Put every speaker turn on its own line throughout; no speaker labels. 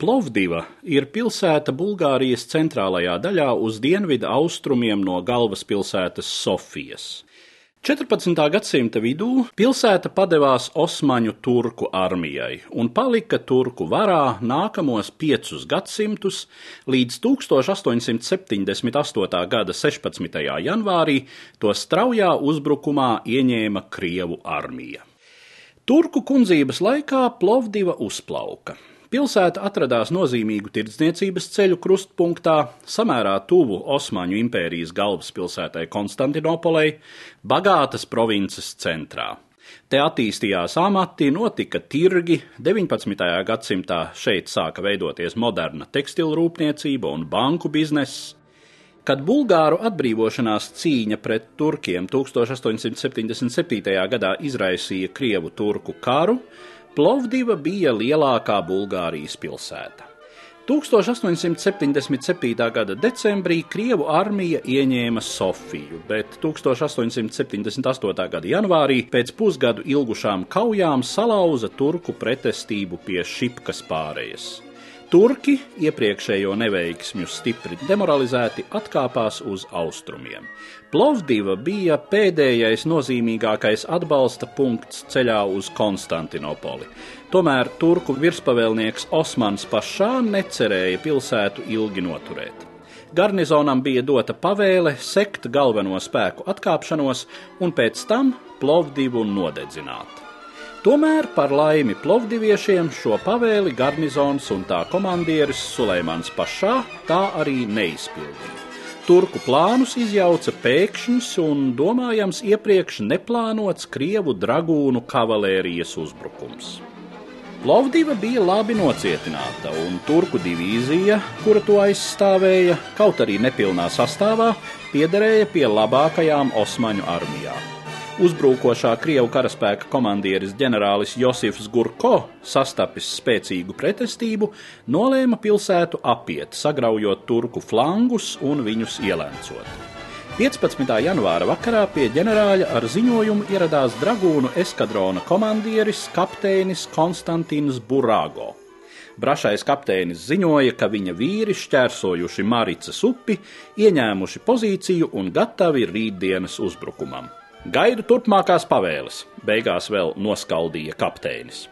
Plovdiva ir pilsēta Bulgārijas centrālajā daļā uz dienvidu austrumiem no galvaspilsētas Sofijas. 14. gadsimta vidū pilsēta padevās Osmaņu turku armijai un palika turku varā nākamos piecus gadsimtus līdz 1878. gada 16. janvārī to straujā uzbrukumā ieņēma Krievu armija. Turku kundzības laikā Plovdiva uzplauka. Pilsēta atradās nozīmīgu tirdzniecības ceļu krustpunktā, samērā tuvu Osmaņu impērijas galvaspilsētai Konstantinopolei, bagātas provinces centrā. Te attīstījās amati, notika tirgi, 19. gadsimtā šeit sāka veidoties moderna tekstilrūpniecība un banku bizness. Kad Bulgāru atbrīvošanās cīņa pret turkiem 1877. gadā izraisīja Krievu turku karu, Plovdiva bija lielākā Bulgārijas pilsēta. 1877. gada decembrī Krievu armija ieņēma Sofiju, bet 1878. gada janvārī pēc pusgadu ilgušām kaujām salauza turku pretestību pie Šipkas pārējas. Turki, iepriekšējo neveiksmju stipri demoralizēti, atkāpās uz austrumiem. Plovdiva bija pēdējais nozīmīgākais atbalsta punkts ceļā uz Konstantinopoli. Tomēr turku virspavēlnieks Osmans pašā necerēja pilsētu ilgi noturēt. Garnizonam bija dota pavēle sekt galveno spēku atkāpšanos un pēc tam Plovdivu nodedzināt. Tomēr par laimi plovdiviešiem šo pavēli garnizons un tā komandieris Suleimans Pašā tā arī neizpildīja. Turku plānus izjauca pēkšņs un domājams iepriekš neplānots Krievu dragūnu kavalērijas uzbrukums. Plovdiva bija labi nocietināta, un turku divīzija, kura to aizstāvēja, kaut arī nepilnā sastāvā, piederēja pie labākajām Osmaņu armijām. Uzbrukošā Krievu karaspēka komandieris ģenerālis Josifs Gurko, sastapis spēcīgu pretestību, nolēma pilsētu apiet, sagraujot turku flangus un viņus ielēncot. 15. janvāra vakarā pie ģenerāļa ar ziņojumu ieradās dragūnu eskadrona komandieris kapteinis Konstantins Burāgo. Brašais kapteinis ziņoja, ka viņa vīri šķērsojuši Maricas upi, ieņēmuši pozīciju un gatavi rītdienas uzbrukumam. Gaidu turpmākās pavēles, beigās vēl noskaldīja kapteinis.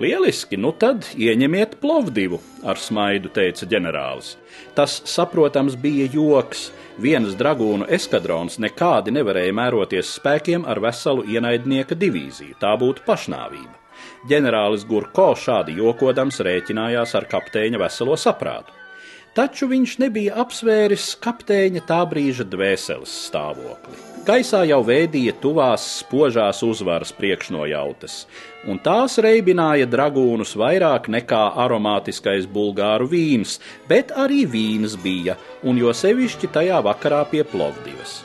Lieliski, nu tad ieņemiet plovdivu, ar smaidu teica ģenerālis. Tas, saprotams, bija joks. Viens dragūnu eskadrons nekādi nevarēja mēroties spēkiem ar veselu ienaidnieka divīziju. Tā būtu pašnāvība. Ģenerālis Gurko šādi jokodams rēķinājās ar kapteiņa veselo saprātu. Taču viņš nebija apsvēris kapteiņa tā brīža dvēseles stāvokli. Gaisā jau vēdīja tuvās spožās uzvaras priekšnojautas, un tās reibināja dragūnus vairāk nekā aromātiskais bulgāru vīns, bet arī vīns bija, un jo sevišķi tajā vakarā pie Plovdivas.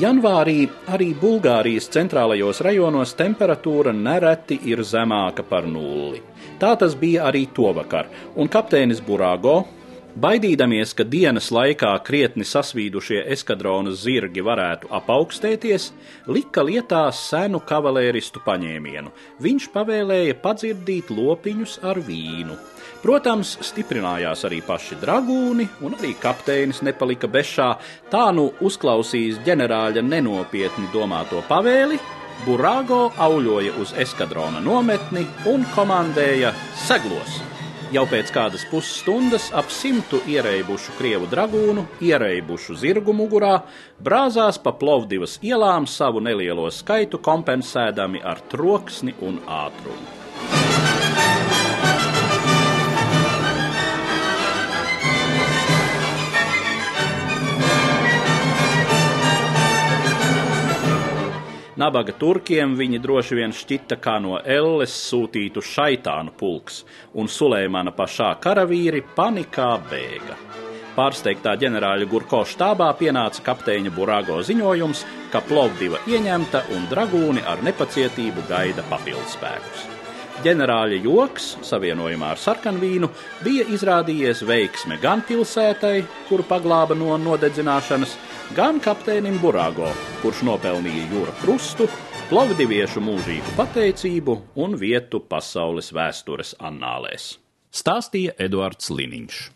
Janvārī arī Bulgārijas centrālajos rajonos temperatūra nereti ir zemāka par nulli. Tā tas bija arī tovakar, un kapteinis Burāgo, Baidīdamies, ka dienas laikā krietni sasvīdušie eskadronas zirgi varētu apaugstēties, lika lietā senu kavalēristu paņēmienu. Viņš pavēlēja padzirdīt lopiņus ar vīnu. Protams, stiprinājās arī paši dragūni, un arī kapteinis nepalika bešā. Tā nu uzklausījis ģenerāļa nenopietni domāto pavēli, Burāgo auļoja uz eskadrona nometni un komandēja seglos. Jau pēc kādas pusstundas ap simtu ierēbušu krievu dragūnu, ierēbušu zirgu mugurā, brāzās pa Plovdivas ielām savu nelielo skaitu kompensēdami ar troksni un ātrumu. Nabaga turkiem viņi droši vien šķita kā no elles sūtītu šaitānu pulks, un Sulēmana pašā karavīri panikā bēga. Pārsteigtā ģenerāļa Gurko štābā pienāca kapteiņa Burāgo ziņojums, ka Plovdiva ieņemta un dragūni ar nepacietību gaida papildspēkus. Ģenerāļa joks, savienojumā ar sarkanvīnu, bija izrādījies veiksme gan pilsētai, kuru paglāba no nodedzināšanas, gan kapteinim Burāgo, kurš nopelnīja jūra krustu, plavdiviešu mūžīgu pateicību un vietu pasaules vēstures annālēs. stāstīja Eduards Liniņš.